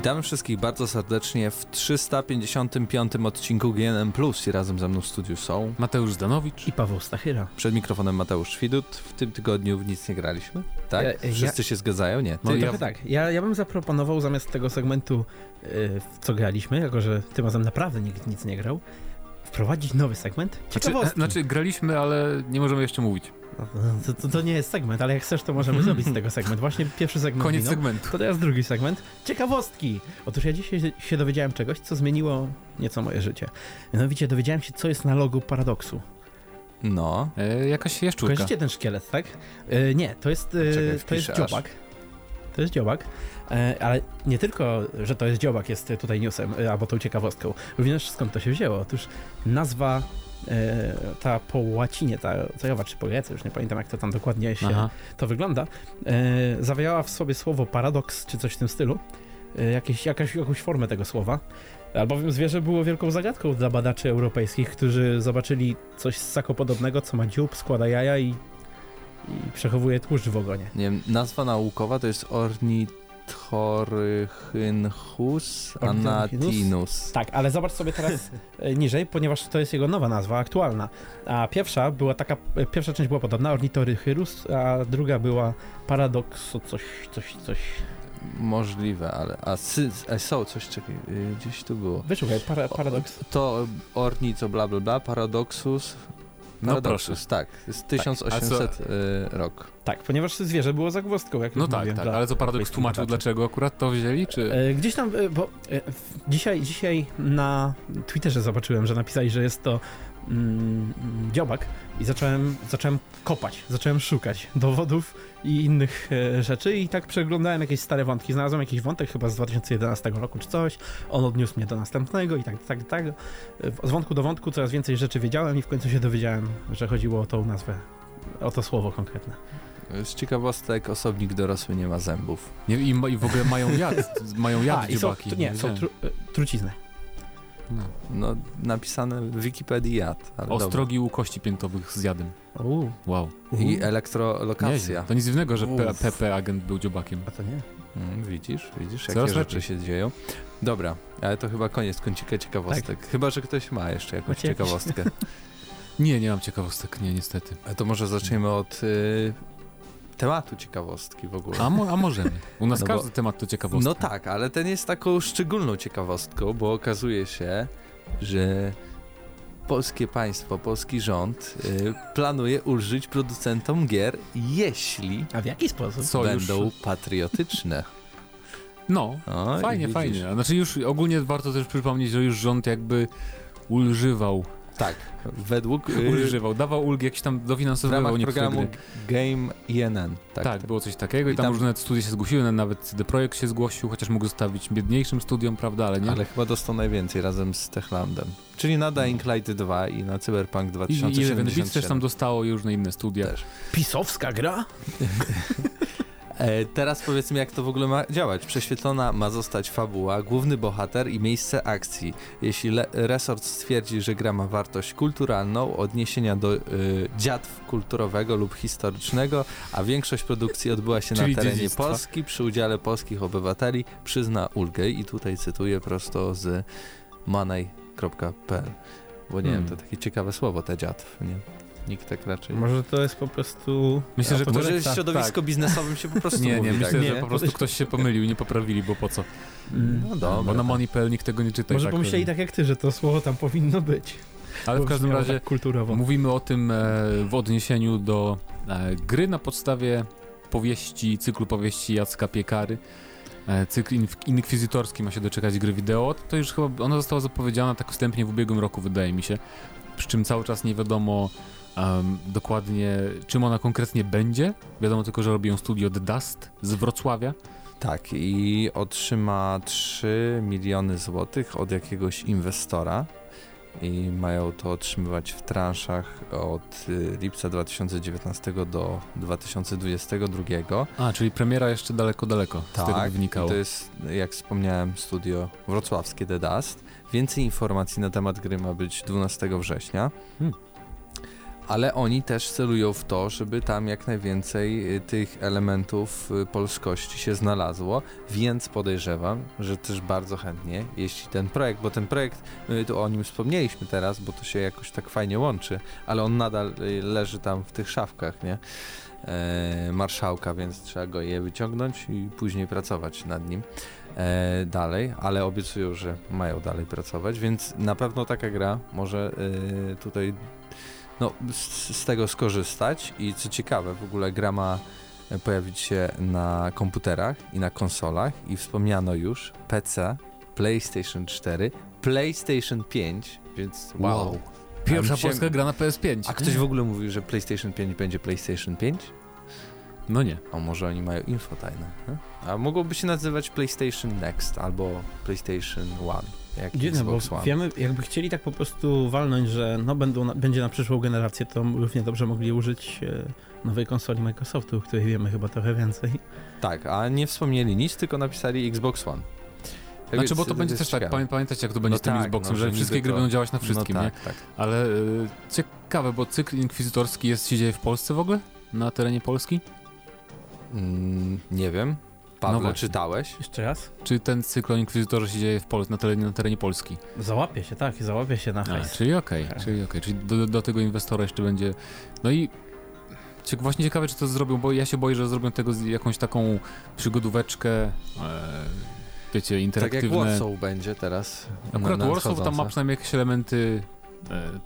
Witamy wszystkich bardzo serdecznie w 355 odcinku GNM+. I razem ze mną w studiu są Mateusz Zdanowicz i Paweł Stachyra. Przed mikrofonem Mateusz Świdut. W tym tygodniu w nic nie graliśmy, tak? Ja, Wszyscy ja... się zgadzają? Nie. Ty... No ja... tak. Ja, ja bym zaproponował zamiast tego segmentu, yy, w co graliśmy, jako że tym razem naprawdę nikt nic nie grał, wprowadzić nowy segment. Znaczy, znaczy graliśmy, ale nie możemy jeszcze mówić. To, to, to, nie jest segment, ale jak chcesz, to możemy zrobić z tego segment. Właśnie pierwszy segment. Koniec minął, segmentu. To teraz drugi segment. Ciekawostki! Otóż ja dzisiaj się dowiedziałem czegoś, co zmieniło nieco moje życie. Mianowicie dowiedziałem się, co jest na logu paradoksu. No. E, jakaś jaszczurka. Kojarzycie ten szkielet, tak? E, nie, to jest, e, Czekaj, to jest dziobak. To jest dziobak. Ale nie tylko, że to jest dziobak jest tutaj newsem, albo tą ciekawostką. Również skąd to się wzięło? Otóż nazwa ta po łacinie, ta cejowa czy po grece, już nie pamiętam jak to tam dokładnie się Aha. to wygląda, e, zawiała w sobie słowo paradoks czy coś w tym stylu, e, jakieś, jakaś, jakąś formę tego słowa. Albowiem zwierzę było wielką zagadką dla badaczy europejskich, którzy zobaczyli coś ssakopodobnego, co ma dziób, składa jaja i, i przechowuje tłuszcz w ogonie. Nie wiem, nazwa naukowa to jest ornit Orthorhynchus anatinus. Tak, ale zobacz sobie teraz e, niżej, ponieważ to jest jego nowa nazwa, aktualna. A pierwsza była taka, e, pierwsza część była podobna, Ornithorhynchus, a druga była Paradoxu, coś, coś, coś. Możliwe, ale a, sy, a są coś, czekaj, y, gdzieś tu było. Wyszukaj, para, paradoks. To ornico bla bla bla, paradoxus, no proszę. tak. Jest 1800 tak. y, rok. Tak, ponieważ zwierzę było zagwozdką, jak No tak, mówię, tak, ale co paradoks tłumaczył, dlaczego akurat to wzięli, czy... E, gdzieś tam, e, bo e, dzisiaj, dzisiaj na Twitterze zobaczyłem, że napisali, że jest to mm, dziobak i zacząłem, zacząłem kopać, zacząłem szukać dowodów i innych e, rzeczy i tak przeglądałem jakieś stare wątki. Znalazłem jakiś wątek chyba z 2011 roku czy coś, on odniósł mnie do następnego i tak, tak, tak. E, z wątku do wątku coraz więcej rzeczy wiedziałem i w końcu się dowiedziałem, że chodziło o tą nazwę, o to słowo konkretne. Z ciekawostek osobnik dorosły nie ma zębów. Nie, i, i w ogóle mają jad, mają jad A, dziobaki. Są, nie, są tru, e, trucizny. No. no, napisane w Wikipedii jad. Ale Ostrogi dobra. u kości piętowych z jadem. Wow. I elektrolokacja. Nie, to nic dziwnego, że PP agent był dziobakiem. A to nie. Mm, widzisz, widzisz, jakie Coraz rzeczy się dzieją. Dobra, ale to chyba koniec kącika ciekawostek. Tak. Chyba, że ktoś ma jeszcze jakąś ciekawostkę. nie, nie mam ciekawostek, nie, niestety. A to może zaczniemy od y, tematu ciekawostki w ogóle. A, mo a możemy. U nas no każdy bo, temat to ciekawostka. No tak, ale ten jest taką szczególną ciekawostką, bo okazuje się, że polskie państwo, polski rząd y, planuje ulżyć producentom gier, jeśli A w jaki sposób? Co będą już... patriotyczne. No, o, fajnie, fajnie. Znaczy już ogólnie warto też przypomnieć, że już rząd jakby ulżywał tak, według... Używał, dawał ulgi, jakieś tam dofinansowywał niektóre programu Game INN. Tak, tak, było coś takiego i, I tam, tam, różne studia się zgłosiły, nawet CD Projekt się zgłosił, chociaż mógł zostawić biedniejszym studiom, prawda, ale nie? Ale chyba dostał najwięcej razem z Techlandem. Czyli na Dying Light 2 i na Cyberpunk 2077. I, i Eleven też tam dostało i różne inne studia. Też. Pisowska gra? E, teraz powiedzmy, jak to w ogóle ma działać. Prześwietlona ma zostać fabuła, główny bohater i miejsce akcji. Jeśli resort stwierdzi, że gra ma wartość kulturalną, odniesienia do y, dziadw kulturowego lub historycznego, a większość produkcji odbyła się na terenie dziedzictwa. Polski przy udziale polskich obywateli, przyzna ulgę. I tutaj cytuję prosto z money.pl. Bo nie hmm. wiem, to takie ciekawe słowo, te dziadw, nie? Nikt tak raczej. Może to jest po prostu. Myślę, że może w środowisku tak. biznesowym się po prostu. nie, mówi, nie, myślę, tak. że nie, po prostu ktoś się pomylił i nie poprawili, bo po co? Mm. No dobra. Bo na Money.pl nikt tego nie czyta. Może tak pomyśleli tak jak ty, że to słowo tam powinno być. Ale w każdym razie tak kulturowo. mówimy o tym e, w odniesieniu do e, gry na podstawie powieści, cyklu powieści Jacka Piekary. E, cykl inkwizytorski ma się doczekać gry wideo. To już chyba ona została zapowiedziana tak wstępnie w ubiegłym roku, wydaje mi się. Przy czym cały czas nie wiadomo Um, dokładnie czym ona konkretnie będzie. Wiadomo tylko, że robi ją studio The Dust z Wrocławia. Tak, i otrzyma 3 miliony złotych od jakiegoś inwestora i mają to otrzymywać w transzach od y, lipca 2019 do 2022. A, czyli premiera jeszcze daleko, daleko tak, z tego tak, wynikało. to jest, jak wspomniałem, studio wrocławskie The Dust. Więcej informacji na temat gry ma być 12 września. Hmm ale oni też celują w to, żeby tam jak najwięcej y, tych elementów y, polskości się znalazło, więc podejrzewam, że też bardzo chętnie, jeśli ten projekt, bo ten projekt, my tu o nim wspomnieliśmy teraz, bo to się jakoś tak fajnie łączy, ale on nadal y, leży tam w tych szafkach, nie? E, marszałka, więc trzeba go je wyciągnąć i później pracować nad nim e, dalej, ale obiecują, że mają dalej pracować, więc na pewno taka gra może e, tutaj no, z, z, tego skorzystać i co ciekawe, w ogóle gra ma pojawić się na komputerach i na konsolach i wspomniano już PC, PlayStation 4, PlayStation 5, więc wow. wow. Pierwsza polska gra na PS5. A ktoś w ogóle mówił, że PlayStation 5 będzie PlayStation 5? No nie. A może oni mają info tajne? A mogłoby się nazywać PlayStation Next albo PlayStation One. Jak Dziwne, bo One. wiemy, jakby chcieli tak po prostu walnąć, że no będą na, będzie na przyszłą generację, to równie dobrze mogli użyć e, nowej konsoli Microsoftu, o której wiemy chyba trochę więcej. Tak, a nie wspomnieli nic, tylko napisali Xbox One. Tak znaczy, bo to będzie też tak, pamiętajcie jak to będzie no z tym tak, Xboxem, no, że wszystkie gry to... będą działać na no wszystkim, no tak, nie? Tak. Ale y, ciekawe, bo cykl inkwizytorski jest, się dzieje w Polsce w ogóle? Na terenie Polski? Mm, nie wiem. Pawle, no czytałeś? Jeszcze raz? Czy ten cykl o Inkwizytorze się dzieje w Pol na, terenie, na terenie Polski? Załapie się, tak, załapie się na hajs. A, czyli okej, okay, czyli, okay. czyli do, do, tego inwestora jeszcze będzie... No i właśnie ciekawe, czy to zrobią, bo ja się boję, że zrobią tego jakąś taką przygodóweczkę, e, wiecie, interaktywne. Tak jak Warsaw będzie teraz. Akurat Warsaw tam ma przynajmniej jakieś elementy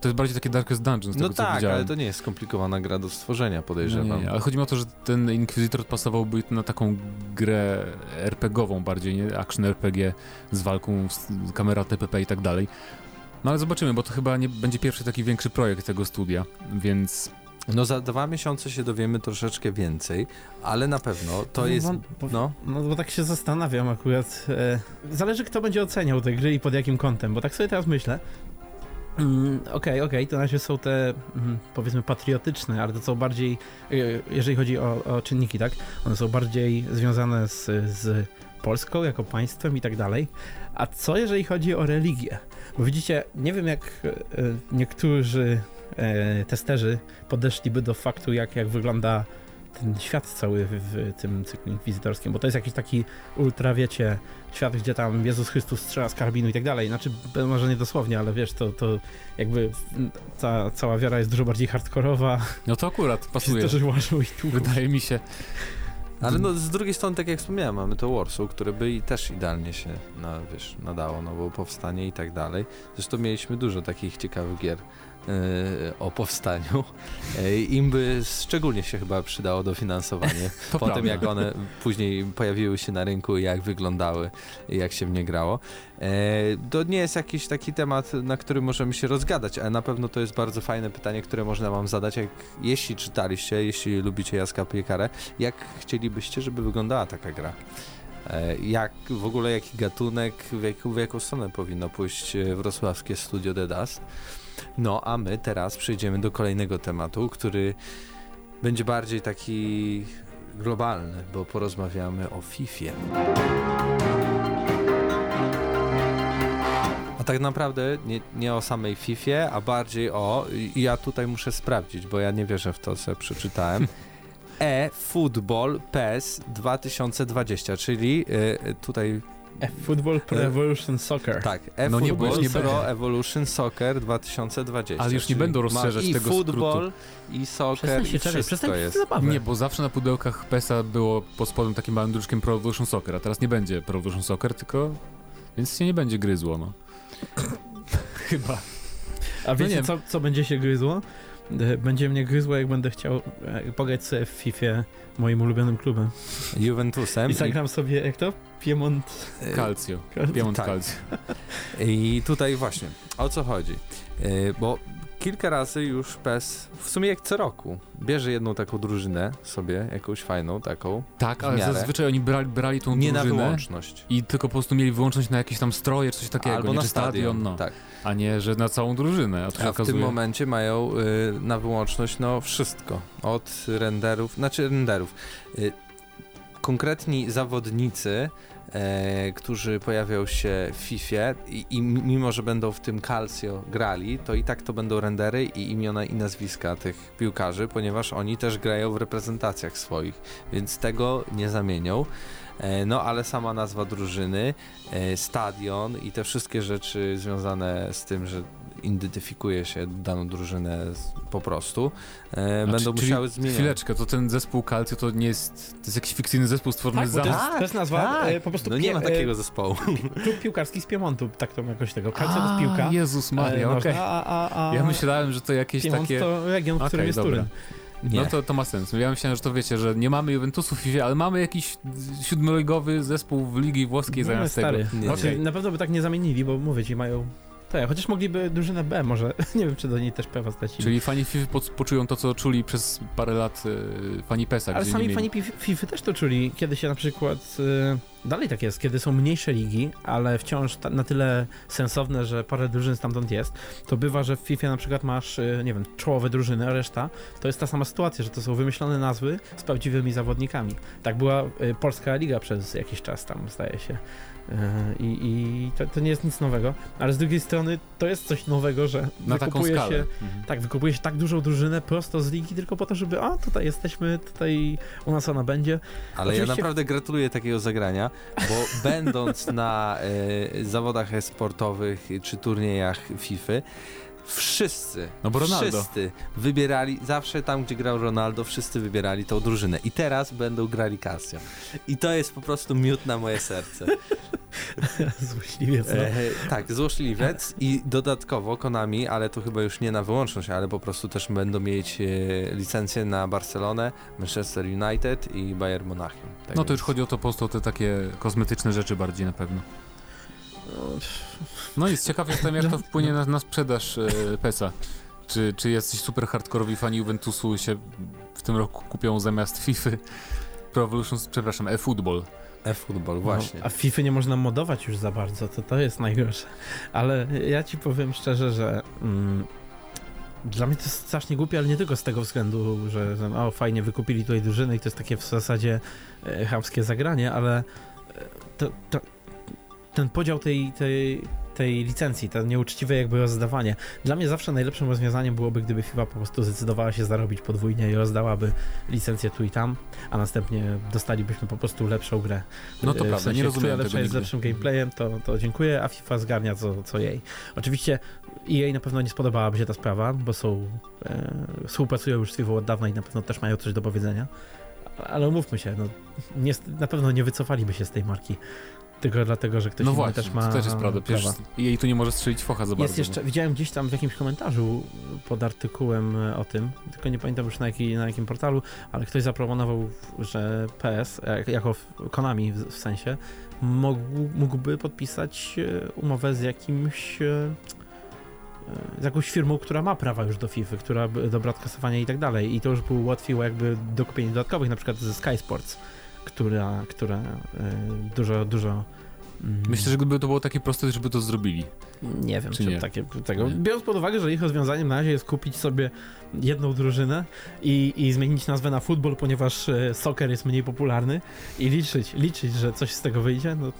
to jest bardziej takie Darkest Dungeon, z no tego, tak, ale to nie jest skomplikowana gra do stworzenia, podejrzewam. No nie, nie, ale chodzi mi o to, że ten Inquisitor pasowałby na taką grę RPGową bardziej, nie? Action RPG z walką, z kamera TPP i tak dalej. No ale zobaczymy, bo to chyba nie będzie pierwszy taki większy projekt tego studia, więc no za dwa miesiące się dowiemy troszeczkę więcej, ale na pewno to no, jest... Bo, no. no bo tak się zastanawiam akurat. E, zależy kto będzie oceniał te gry i pod jakim kątem, bo tak sobie teraz myślę, Mm, okej, okej, okay, to na razie są te mm, powiedzmy patriotyczne, ale to są bardziej, e, jeżeli chodzi o, o czynniki, tak? One są bardziej związane z, z Polską jako państwem i tak dalej. A co jeżeli chodzi o religię? Bo widzicie, nie wiem jak e, niektórzy e, testerzy podeszliby do faktu, jak, jak wygląda ten świat cały w, w, tym cyklu inkwizytorskim, bo to jest jakiś taki ultra, wiecie, świat, gdzie tam Jezus Chrystus strzela z karbinu i tak dalej. Znaczy, może nie dosłownie, ale wiesz, to, to jakby ta cała wiara jest dużo bardziej hardkorowa. No to akurat pasuje. To, i. Wydaje mi się. Ale no z drugiej strony, tak jak wspomniałem, mamy to Warsaw, które by i też idealnie się na, wiesz, nadało, no bo powstanie i tak dalej. Zresztą mieliśmy dużo takich ciekawych gier o powstaniu. E, Im by szczególnie się chyba przydało dofinansowanie po prawda. tym, jak one później pojawiły się na rynku i jak wyglądały, i jak się w nie grało. E, to nie jest jakiś taki temat, na który możemy się rozgadać, ale na pewno to jest bardzo fajne pytanie, które można wam zadać, jak, jeśli czytaliście, jeśli lubicie Jaska Piekarę, jak chcielibyście, żeby wyglądała taka gra? Jak w ogóle jaki gatunek, w, jak, w jaką stronę powinno pójść wrocławskie studio The Dust? No, a my teraz przejdziemy do kolejnego tematu, który będzie bardziej taki globalny, bo porozmawiamy o FIFA. A tak naprawdę nie, nie o samej FIFA, a bardziej o. Ja tutaj muszę sprawdzić, bo ja nie wierzę w to, co przeczytałem. E-Football PES 2020, czyli y, tutaj Football Pro e, Evolution Soccer. Tak, e-Football no nie, Pro Evolution Soccer 2020. Ale już nie będą rozszerzać tego skrótu. I football, i soccer, się, i wszystko jest. Nie, bo zawsze na pudełkach PESA było pod spodem takim małym druczkiem Pro Evolution Soccer, a teraz nie będzie Pro Evolution Soccer, tylko... Więc się nie będzie gryzło, no. Chyba. A wiecie, no co, co będzie się gryzło? E, będzie mnie gryzło, jak będę chciał e, pograć sobie w FIFA moim ulubionym klubem. Juventusem. I zagram sobie, jak to? Piemont... Calcio. Piemont tak. Calcio. I tutaj właśnie, o co chodzi? Bo kilka razy już PES, w sumie jak co roku, bierze jedną taką drużynę sobie, jakąś fajną taką. Tak, ale zazwyczaj oni brali, brali tą nie drużynę. Nie na wyłączność. I tylko po prostu mieli wyłączność na jakieś tam stroje, coś takiego. Albo nie, na stadion, stadion, no. tak. A nie, że na całą drużynę. A, a w tym momencie mają y, na wyłączność no wszystko. Od renderów, znaczy renderów. Y, konkretni zawodnicy, e, którzy pojawią się w FIFA i, i, mimo, że będą w tym Calcio grali, to i tak to będą rendery i imiona i nazwiska tych piłkarzy, ponieważ oni też grają w reprezentacjach swoich, więc tego nie zamienią. E, no ale sama nazwa drużyny, e, stadion i te wszystkie rzeczy związane z tym, że identyfikuje się daną drużynę po prostu, e, będą czy, musiały zmieniać. Chwileczkę, to ten zespół Calcio to nie jest, to jest jakiś fikcyjny zespół stworzony tak, za... To jest, to jest nazwa tak. e, po prostu... No nie ma takiego zespołu. Klub piłkarski z Piemontu, tak to jakoś tego. Calcio to jest piłka. Jezus Maria, okej. Okay. Ja myślałem, że to jakieś Piemont takie... to region, w którym okay, jest dobra. Turyn. Nie. No to, to ma sens. Ja myślałem, że to wiecie, że nie mamy Juventusu w FIFA, ale mamy jakiś siódmoligowy zespół w Ligi Włoskiej no, zamiast stary. tego. Nie, okay. Na pewno by tak nie zamienili, bo mówię ci, mają tak, chociaż mogliby drużynę B może. Nie wiem, czy do niej też P stracili. Czyli fani FIFA poczują to, co czuli przez parę lat y, fani PESA. Ale sami fani FIFA też to czuli, kiedy się na przykład... Y, dalej tak jest, kiedy są mniejsze ligi, ale wciąż ta, na tyle sensowne, że parę drużyn stamtąd jest, to bywa, że w FIFA na przykład masz, y, nie wiem, czołowe drużyny, a reszta to jest ta sama sytuacja, że to są wymyślone nazwy z prawdziwymi zawodnikami. Tak była y, Polska Liga przez jakiś czas tam, zdaje się. E, I, i to, to, nie jest nic nowego, ale z drugiej strony to jest coś nowego, że Na wykupuje się, mhm. tak, wykupuje się tak dużą drużynę prosto z ligi tylko po to, żeby a tutaj jesteśmy, tutaj u nas ona będzie. Ale Oczywiście... ja naprawdę gratuluję takiego zagrania, bo będąc na e, zawodach sportowych czy turniejach FIFA, Wszyscy, no bo Ronaldo. wszyscy wybierali, zawsze tam gdzie grał Ronaldo, wszyscy wybierali tą drużynę. I teraz będą grali Casio. I to jest po prostu miód na moje serce. Złośliwiec. No. E, tak, złośliwiec i dodatkowo Konami, ale to chyba już nie na wyłączność, ale po prostu też będą mieć e, licencję na Barcelonę, Manchester United i Bayern Monachium. Tak no więc... to już chodzi o to po prostu te takie kosmetyczne rzeczy bardziej na pewno. No i ciekaw jestem, jak to wpłynie na, na sprzedaż e, PESA. Czy, czy jacyś super hardkorowi fani Juventusu się w tym roku kupią zamiast FIFA Pro Evolution, przepraszam, eFootball. eFootball, właśnie. No, a FIFA nie można modować już za bardzo, to to jest najgorsze. Ale ja ci powiem szczerze, że mm, dla mnie to jest strasznie głupie, ale nie tylko z tego względu, że o, fajnie wykupili tutaj drużynę i to jest takie w zasadzie e, chamskie zagranie, ale e, to, to, ten podział tej, tej, tej licencji, to nieuczciwe jakby rozdawanie. Dla mnie zawsze najlepszym rozwiązaniem byłoby, gdyby FIFA po prostu zdecydowała się zarobić podwójnie i rozdałaby licencję tu i tam, a następnie dostalibyśmy po prostu lepszą grę. No to w prawda, sensie, nie rozumiem lepsza jest lepszym gameplayem, to, to dziękuję, a FIFA zgarnia co, co jej. Oczywiście jej na pewno nie spodobałaby się ta sprawa, bo są, e, współpracują już z FIFA od dawna i na pewno też mają coś do powiedzenia ale umówmy się, no, nie, na pewno nie wycofaliby się z tej marki tylko dlatego, że ktoś no właśnie, też ma. To też jest prawda. Przecież jej tu nie może strzelić focha za jest. Jeszcze, widziałem gdzieś tam w jakimś komentarzu pod artykułem e, o tym, tylko nie pamiętam już na, jaki, na jakim portalu, ale ktoś zaproponował, że PS, e, jako Konami w, w sensie, mógł, mógłby podpisać e, umowę z jakimś z jakąś firmą, która ma prawa już do FIFA, która do broadcastowania i tak dalej. I to już by ułatwiło jakby dokupienie dodatkowych, na przykład ze Sky Sports która, która dużo, dużo mm, Myślę, że gdyby to było takie proste, żeby to zrobili. Nie wiem, czy, czy nie? takie tego. Nie. Biorąc pod uwagę, że ich rozwiązaniem na razie jest kupić sobie jedną drużynę i, i zmienić nazwę na futbol, ponieważ e, soccer jest mniej popularny i liczyć, liczyć, że coś z tego wyjdzie, no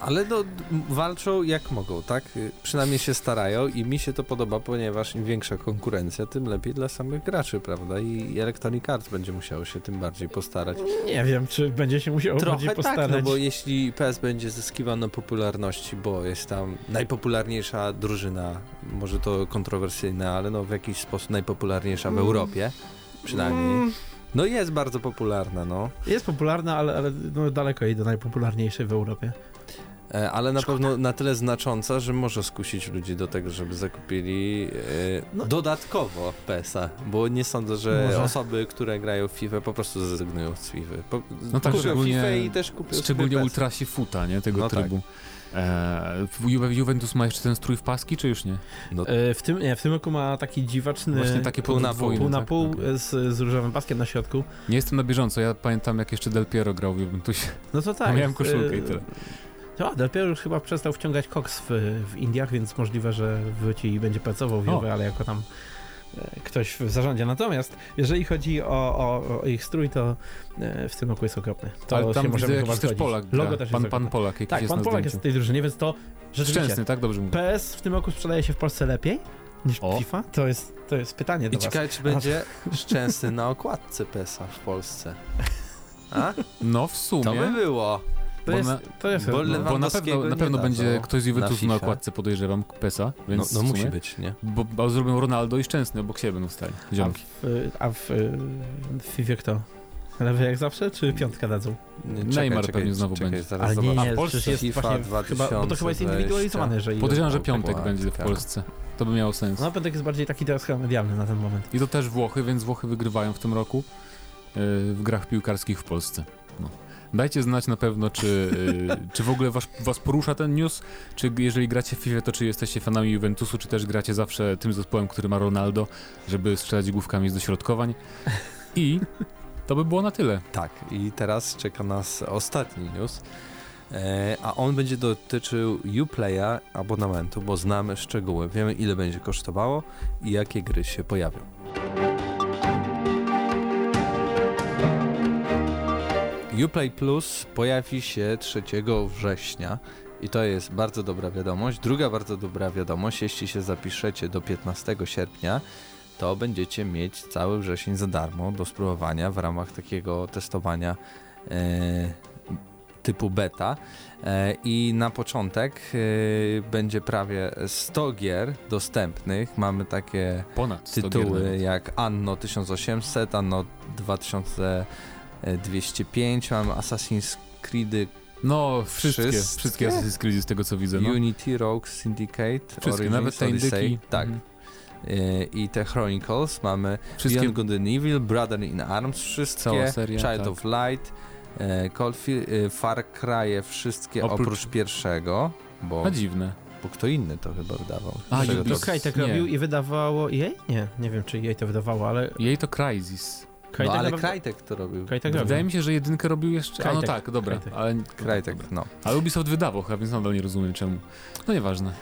ale no, walczą jak mogą, tak? Przynajmniej się starają i mi się to podoba, ponieważ im większa konkurencja, tym lepiej dla samych graczy, prawda? I Electronic Arts będzie musiało się tym bardziej postarać. Nie wiem, czy będzie się musiało Trochę bardziej postarać. tak, no bo jeśli PS będzie zyskiwał na popularności, bo jest tam najpopularniejsza drużyna, może to kontrowersyjne, ale no w jakiś sposób najpopularniejsza w mm. Europie, przynajmniej. Mm. No jest bardzo popularna, no. Jest popularna, ale, ale no daleko jej do najpopularniejszej w Europie. E, ale na Szkoda. pewno na tyle znacząca, że może skusić ludzi do tego, żeby zakupili e, no. dodatkowo PESA, bo nie sądzę, że może. osoby, które grają w FIFA po prostu zrezygnują z FIFA. Po, no tak, szczególnie, FIFA i też kupią szczególnie ultrasi futa, nie, tego no tak. trybu. Tak. E, Juventus ma jeszcze ten strój w paski, czy już nie? No. E, w, tym, nie, w tym roku ma taki dziwaczny... Właśnie takie pół na pół. Pół na tak, pół tak. z, z różowym paskiem na środku. Nie jestem na bieżąco, ja pamiętam jak jeszcze Del Piero grał w Juventusie. No to tak. miałem koszulkę i tyle. No, Del już chyba przestał wciągać koks w, w Indiach, więc możliwe, że wróci i będzie pracował w Juve, ale jako tam e, ktoś w zarządzie. Natomiast jeżeli chodzi o, o, o ich strój, to e, w tym roku jest okropny. To Ale tam się możemy chyba też Polak. Logo też pan, jest pan. Polak jakiś Tak, jest pan Polak jest w tej drużynie, więc to rzeczywiście Szczęsny, tak? Dobrze mówię. PS w tym roku sprzedaje się w Polsce lepiej niż O. FIFA? To jest, to jest pytanie do I ciekawe, czy będzie szczęsny na okładce PESA w Polsce. A? No w sumie. To by było. To jest, na- to jest bo no, Bo na pewno, na pewno będzie ktoś z Juventusu na na, okładce, podejrzewam, PESA, No, więc no w musi być, nie? Bo, bo zrobią Ronaldo i Szczęsny obok siebie będą stali. a Ziomki. w, a w, w FIFA kto? Lewy jak zawsze, czy piątkę dadzą? Nie, Neymar pewnie znowu będzie. Zaraz Ale nie, nie, A w Polsce jest FIFA właśnie chyba, bo to chyba jest 2020. indywidualizowane, jeżeli... Podejrzewam, że piątek będzie w Polsce. To by miało sens. No Piotrek jest bardziej taki teraz chyba medialny na ten moment. I to też Włochy, więc Włochy wygrywają w tym roku yy, w grach piłkarskich w Polsce. No. Dajcie znać na pewno, czy, yy, czy w ogóle was, was porusza ten news, czy jeżeli gracie w FIFA, to czy jesteście fanami Juventusu, czy też gracie zawsze tym zespołem, który ma Ronaldo, żeby strzelać główkami z dośrodkowań. I to by było na tyle. Tak, i teraz czeka nas ostatni news. E, a on będzie dotyczył Uplaya abonamentu, bo znamy szczegóły. Wiemy, ile będzie kosztowało i jakie gry się pojawią. Uplay Plus pojawi się 3 września i to jest bardzo dobra wiadomość. Druga bardzo dobra wiadomość, jeśli się zapiszecie do 15 sierpnia, to będziecie mieć cały wrzesień za darmo do spróbowania w ramach takiego testowania e, typu beta. E, I na początek e, będzie prawie 100 gier dostępnych. Mamy takie Ponad 100 gier tytuły jak Anno 1800, Anno 2205, mamy Assassin's Creed, No, wszystkie, Wszystkie? wszystkie Assassin's Creed z tego co widzę. No. Unity, Rogue, Syndicate, Wszystkie, Origins, nawet te Odyssey, indyki. Tak. E, I te Chronicles, mamy Wszystkie Beyond Good and Evil, Brother in Arms, wszystkie, Cała seria, Child tak. of Light, e, Coldfield, e, Far Cry, wszystkie Oprócz- oprócz, pierwszego, bo, A dziwne. bo kto inny to chyba wydawał. A, Ubisoft. to- nie. robił i wydawało jej? Nie, nie wiem czy jej to wydawało, ale Jej to Crysis. No Krajtek ale naprawdę- Krajtek to robił. Krajtek robił. Wydaje mi się, że jedynkę robił jeszcze. A no tak, dobra. Crytek. Ale, Krajtek, dobra. no. ale Ubisoft wydawał chyba, więc nadal nie rozumiem czemu. No nieważne.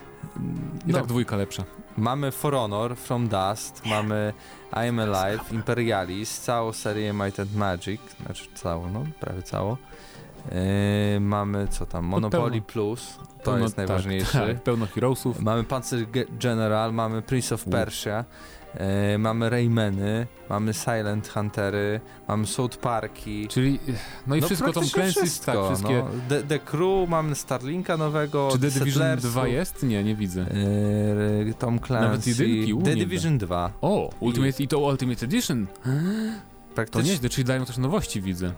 I No. tak dwójka lepsza. Mamy For Honor, From Dust, mamy I Am Alive, Imperialis, całą serię Might and Magic, znaczy całą, no prawie całą. Yy, mamy co tam, Monopoly pełno. Plus, to Pełno- jest najważniejszy. Tak, tak, pełno Heroesów. Mamy Panzer Ge- General, mamy Prince of U. Yy, mamy Raymany, mamy Silent Huntery, mamy South Parki. Czyli, no i no wszystko Tom praktycznie Clancy's, wszystko, tak, wszystkie. No. The, The Crew, mamy Starlinka nowego, Czy The Division Settlersów, 2 jest? Nie, nie widzę. Yy, Tom Clancy, jedynki? U, The Division 2. O, Ultimate i to Ultimate Edition. To Praktycznie nieźle, czyli dają też nowości, widzę.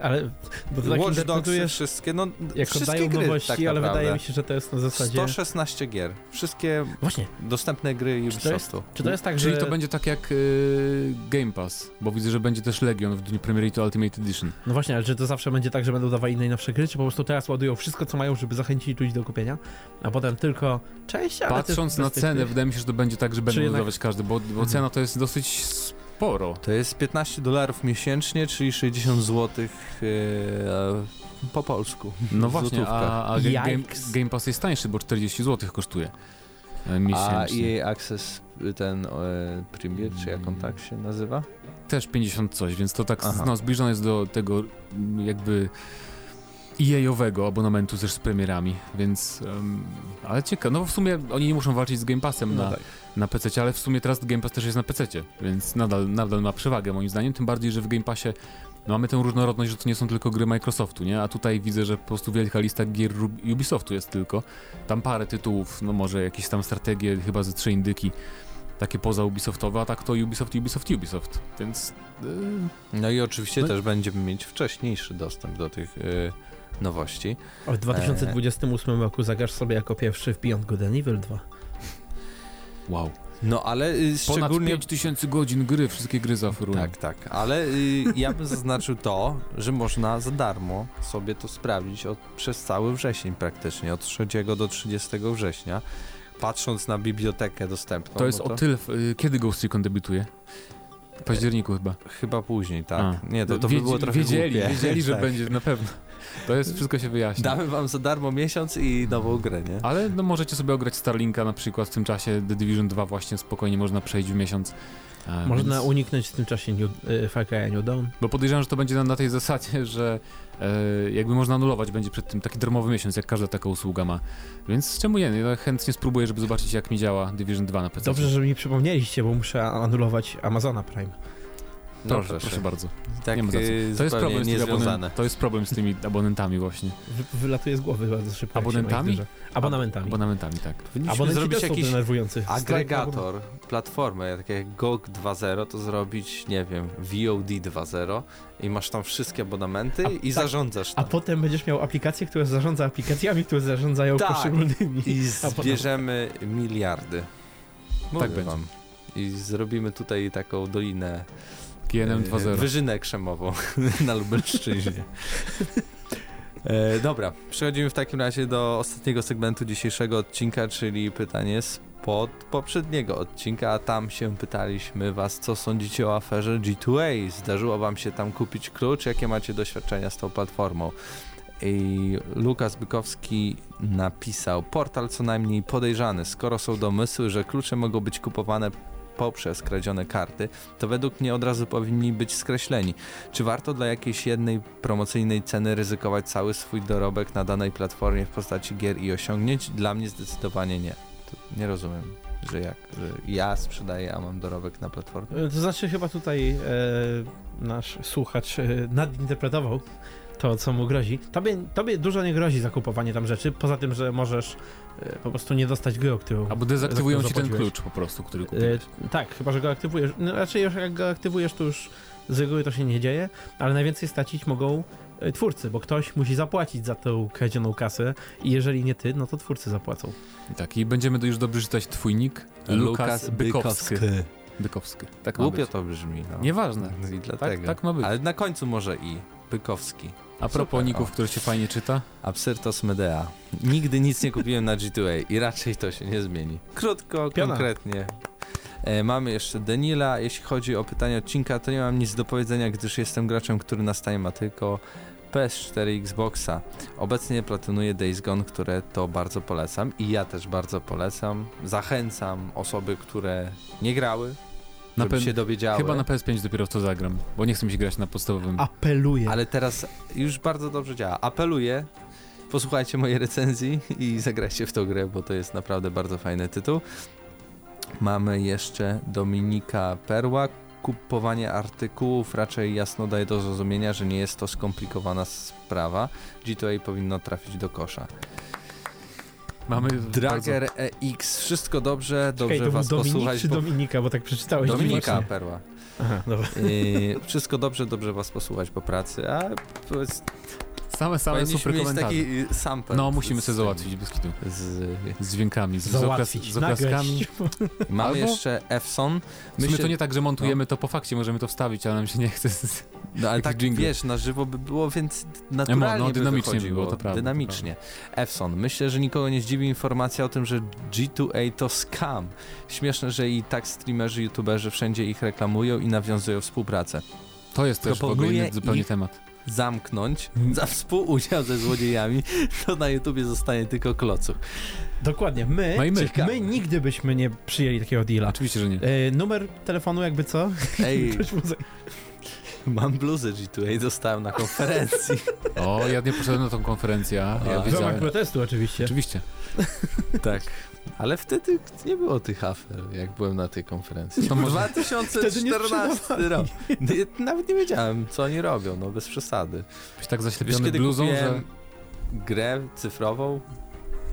Ale, bo to tak Watch Dogs wszystkie, no jak wszystkie oddają gry nowości, tak ale naprawdę. wydaje mi się, że to jest na zasadzie... 116 gier. Wszystkie Właśnie, dostępne gry Czy to jest- Ubisoftu. czy to jest tak, Czyli że... to będzie tak jak y, Game Pass, bo widzę, że będzie też Legion w dniu premiery i to Ultimate Edition. No właśnie, ale czy to zawsze będzie tak, że będą dawali najnowsze gry, czy po prostu teraz ładują wszystko, co mają, żeby zachęcić ludzi do kupienia, a potem tylko cześć, ale Patrząc to na cenę, wydaje mi się, że to będzie tak, że będą jednak- dodawać każdy, bo, bo Mhm. cena to jest dosyć sporo. To jest 15 dolarów miesięcznie, czyli 60 zł po polsku. No właśnie, a, a Game, Game, Pass jest tańszy, bo 40 zł kosztuje e, A miesięcznie. EA Access, ten e, Premier, czy jak on tak się nazywa? Też 50 coś, więc to tak Aha. no, zbliżone jest do tego jakby EA-owego abonamentu też z premierami, więc em, ale ciekawe, no w sumie oni nie muszą walczyć z Game Passem No na, tak. na PC, ale w sumie teraz Game Pass też jest na PC, więc nadal, nadal ma przewagę moim zdaniem, tym bardziej, że w Game Passie no, mamy tę różnorodność, że to nie są tylko gry Microsoftu, nie? A tutaj widzę, że po prostu wielka lista gier Ubisoftu jest tylko. Tam parę tytułów, no może jakieś tam strategie, chyba ze trzy indyki, takie poza Ubisoftowe, a tak to Ubisoft, Ubisoft, Ubisoft, więc... Yy, No i oczywiście No- też będziemy mieć wcześniejszy dostęp do tych e, nowości. A W 2028 roku zagrasz sobie jako pierwszy w Beyond Good and Evil 2. wow. No ale y, Ponad szczególnie... 5000 godzin gry, wszystkie gry zaoferują. Tak, tak, ale y, ja bym zaznaczył to, że można za darmo sobie to sprawdzić od, przez cały wrzesień praktycznie, od 3 do 30 września, patrząc na bibliotekę dostępną. To jest no o tyle... y, Kiedy Ghost Recon debiutuje? W październiku chyba. Chyba później, tak. A. Nie, to, to by było trochę Wiedzieli, głupie. wiedzieli że tak. będzie, na pewno. To jest, wszystko się wyjaśni. Damy wam za darmo miesiąc i nową grę, nie? Ale no, możecie sobie ograć Starlinka na przykład w tym czasie, The Division 2 właśnie spokojnie można przejść w miesiąc. A, Można więc... uniknąć w tym czasie New, y, Far Cry New Dawn. Bo podejrzewam, że to będzie na, na tej zasadzie, że e, jakby można anulować będzie przed tym taki darmowy miesiąc, jak każda taka usługa ma. Więc czemu nie? Ja chętnie spróbuję, żeby zobaczyć jak mi działa Division 2 na PC. Dobrze, że mi przypomnieliście, bo muszę anulować Amazona Prime. No, proszę, proszę bardzo. Tak, nie ma. Y, to jest, problem z tymi abonen- to jest problem z tymi abonentami właśnie. Wy, wylatuje z głowy bardzo szybko. Abonementami? Abonamentami. Abonamentami, tak. Powinniśmy zrobić jakiś agregator, platformę, tak jak GOG 2.0, to zrobić, nie wiem, VOD 2.0 i masz tam wszystkie abonamenty a, i tak, zarządzasz tam. A potem będziesz miał aplikację, która zarządza aplikacjami, które zarządzają tak. poszczególnymi. I zbierzemy miliardy. Mówię tak będzie. Wam. I zrobimy tutaj taką dolinę GNM 2.0. Wyżynę krzemową na Lubelszczyźnie. E, dobra, przechodzimy w takim razie do ostatniego segmentu dzisiejszego odcinka, czyli pytanie z pod poprzedniego odcinka, a tam się pytaliśmy was, co sądzicie o aferze G2A. Zdarzyło wam się tam kupić klucz? Jakie macie doświadczenia z tą platformą? I Lukas Bykowski napisał, portal co najmniej podejrzany, skoro są domysły, że klucze mogą być kupowane poprzez kradzione karty, to według mnie od razu powinni być skreśleni. Czy warto dla jakiejś jednej promocyjnej ceny ryzykować cały swój dorobek na danej platformie w postaci gier i osiągnięć? Dla mnie zdecydowanie nie. To nie rozumiem że jak że ja sprzedaję, a mam dorobek na platformie? To znaczy chyba tutaj e, nasz słuchacz e, nadinterpretował to, co mu grozi. Tobie, tobie dużo nie grozi zakupowanie tam rzeczy, poza tym, że możesz e, po prostu nie dostać gry, o którą Albo dezaktywują ci ten klucz po prostu, który kupiłeś. E, tak, chyba, że go aktywujesz. No, raczej już jak go aktywujesz, to już z reguły to się nie dzieje, ale najwięcej stracić mogą e, twórcy, bo ktoś musi zapłacić za tą kradzioną kasę i jeżeli nie ty, no to twórcy zapłacą. Tak, i będziemy już dobrze czytać twój nick, Lukas Bykowski. Bykowski. Tak Głupio to brzmi. No. Nieważne. I dlatego. Tak, tak ma być. Ale na końcu może i Bykowski. A propos ników, które się fajnie czyta? Absyrtos Medea. Nigdy nic nie kupiłem na G2A i raczej to się nie zmieni. Krótko, Piona. konkretnie. E, mamy jeszcze Denila. Jeśli chodzi o pytanie odcinka, to nie mam nic do powiedzenia, gdyż jestem graczem, który na stanie ma tylko PS4 Xboxa. Obecnie platynuję Days Gone, które to bardzo polecam i ja też bardzo polecam. Zachęcam osoby, które nie grały, na żeby się dowiedziały. Chyba na PS5 dopiero w to zagram, bo nie chcę mi się grać na podstawowym. Apeluję. Ale teraz już bardzo dobrze działa. Apeluję, posłuchajcie mojej recenzji i zagrajcie w tą grę, bo to jest naprawdę bardzo fajny tytuł. Mamy jeszcze Dominika Perła. Kupowanie artykułów raczej jasno daje do zrozumienia, że nie jest to skomplikowana sprawa. G2A powinno trafić do kosza. Mamy Drager bardzo... EX, wszystko dobrze, dobrze Czekaj, was Dominik posłuchać. czy bo... Dominika, bo tak przeczytałeś. Dominika Perła. Aha, dobra. wszystko dobrze, dobrze was posłuchać po pracy, a powiedz, Same, same super komentarze. taki y, sample. No, musimy sobie załatwić bez kitu. Z, z dźwiękami, z, załatwić, z, oklaskami. Mamy Albo? jeszcze Efson. My się... to nie tak, że montujemy no. to po fakcie, możemy to wstawić, ale nam się nie chce. No ale tak jingle. wiesz, na żywo by było, więc naturalnie no, dynamicznie by było, to prawda. Dynamicznie. Efson. Myślę, że nikogo nie zdziwi informacja o tym, że G2A to scam. Śmieszne, że i tak streamerzy, youtuberzy wszędzie ich reklamują i nawiązują współpracę. To jest też w ogóle inny zupełnie temat zamknąć za współudział ze złodziejami, to na YouTubie zostanie tylko klocuch. Dokładnie. My, no my. my nigdy byśmy nie przyjęli takiego deala. Oczywiście, że nie. E, numer telefonu jakby co? Ej, mam bluzę G2A, dostałem na konferencji. O, ja nie poszedłem na tą konferencję, ja w ramach protestu oczywiście. Oczywiście. tak. Ale wtedy nie było tych afer, jak byłem na tej konferencji. To 2014 rok. Nawet nie wiedziałem, co oni robią, no bez przesady. Byś tak zaślepiony Wiesz, bluzą, że... grę cyfrową?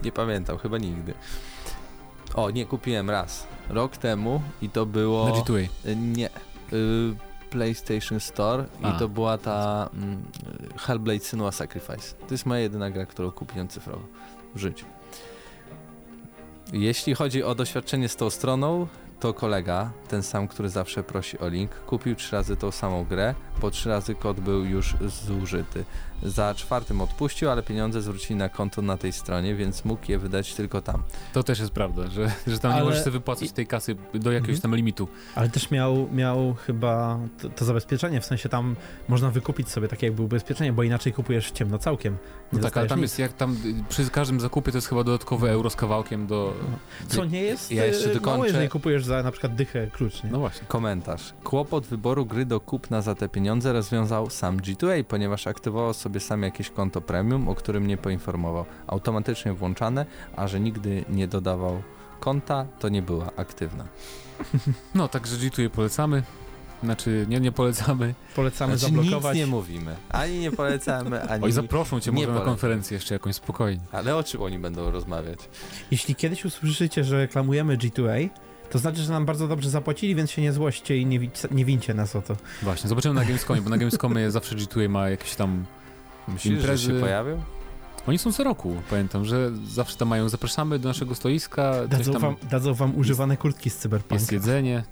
Nie pamiętam, chyba nigdy. O, nie, kupiłem raz. Rok temu i to było... Na G2A? Y, nie. Y, PlayStation Store A. i to była ta mm, Hellblade Senua Sacrifice. To jest moja jedyna gra, którą kupiłem cyfrowo w życiu. Jeśli chodzi o doświadczenie z tą stroną, to kolega, ten sam, który zawsze prosi o link, kupił trzy razy tą samą grę, po trzy razy kod był już zużyty. Za czwartym odpuścił, ale pieniądze zwrócili na konto na tej stronie, więc mógł je wydać tylko tam. To też jest prawda, że, że tam ale... nie możesz sobie wypłacać tej kasy do jakiegoś mhm. tam limitu. Ale też miał, miał chyba to, to, zabezpieczenie, w sensie tam można wykupić sobie takie jakby ubezpieczenie, bo inaczej kupujesz w ciemno całkiem. No tak, ale tam nic. jest, jak tam przy każdym zakupie to jest chyba dodatkowy euro z kawałkiem do... Co nie jest ja jeszcze dokończę. mało, jeżeli kupujesz za na przykład dychę klucz, nie? No właśnie. Komentarz. Kłopot wyboru gry do kupna za te pieniądze rozwiązał sam G2A, ponieważ aktywował sobie sam jakieś konto premium, o którym nie poinformował. Automatycznie włączane, a że nigdy nie dodawał konta, to nie była aktywna. No, także G2A polecamy. Znaczy, nie, nie polecamy. Polecamy znaczy, zablokować. Nic nie mówimy. Ani nie polecamy, ani Oj, zaproszą cię może na konferencję jeszcze jakąś spokojnie. Ale o czym oni będą rozmawiać? Jeśli kiedyś usłyszycie, że reklamujemy G2A, to znaczy, że nam bardzo dobrze zapłacili, więc się nie złoście i nie, nie wincie nas o to. Właśnie, zobaczymy na Gamescomie, bo na Gamescomie zawsze G2A ma jakieś tam Myślisz, imprezy. że się pojawią? Oni są co roku, pamiętam, że zawsze tam mają, zapraszamy do naszego stoiska. Dadzą, tam wam, dadzą wam używane kurtki z cyberpunka. Jest jedzenie,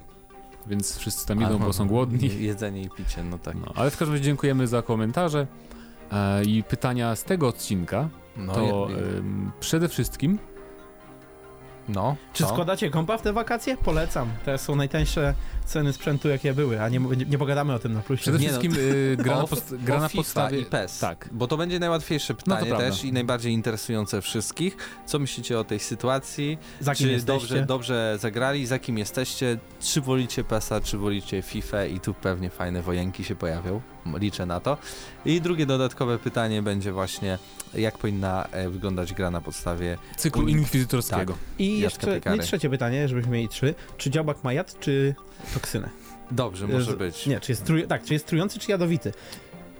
więc wszyscy tam idą, bo są głodni. Jedzenie i picie, no tak. No, ale w każdym razie dziękujemy za komentarze e, i pytania z tego odcinka. No, to je, je. przede wszystkim no. Czy co? składacie kompa w te wakacje? Polecam. To są najtańsze ceny sprzętu, jakie były, a nie, nie pogadamy o tym na plusie. Przede wszystkim no, y, gra, na, post, gra na podstawie... i PES. Tak. Bo to będzie najłatwiejsze no pytanie no też i najbardziej interesujące wszystkich. Co myślicie o tej sytuacji? Za kim czy dobrze, dobrze zagrali? Za kim jesteście? Czy wolicie PESa, czy wolicie FIFA? I tu pewnie fajne wojenki się pojawią. Liczę na to. I drugie dodatkowe pytanie będzie właśnie, jak powinna e, wyglądać gra na podstawie cyklu inkwizytorskiego. Tak. I jeszcze i trzecie pytanie, żebyśmy mieli trzy. Czy działbak ma jad, czy toksynę? Dobrze, może być. Nie, czy jest, truj, tak, czy jest trujący, czy jadowity?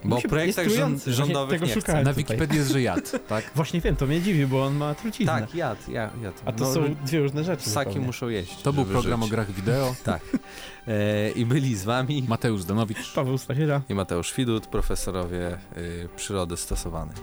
Bo w projektach rządowych tego nie chce. Na Wikipedii jest, że jad, tak? Właśnie wiem, to mnie dziwi, bo on ma truciznę. Tak, jad, jad. jad. A to no, są dwie różne rzeczy. Zupełnie. muszą jeść. To był program żyć. o grach wideo. tak. E, I byli z wami Mateusz Danowicz, Paweł Stachira i Mateusz Widut, profesorowie y, przyrody stosowanej.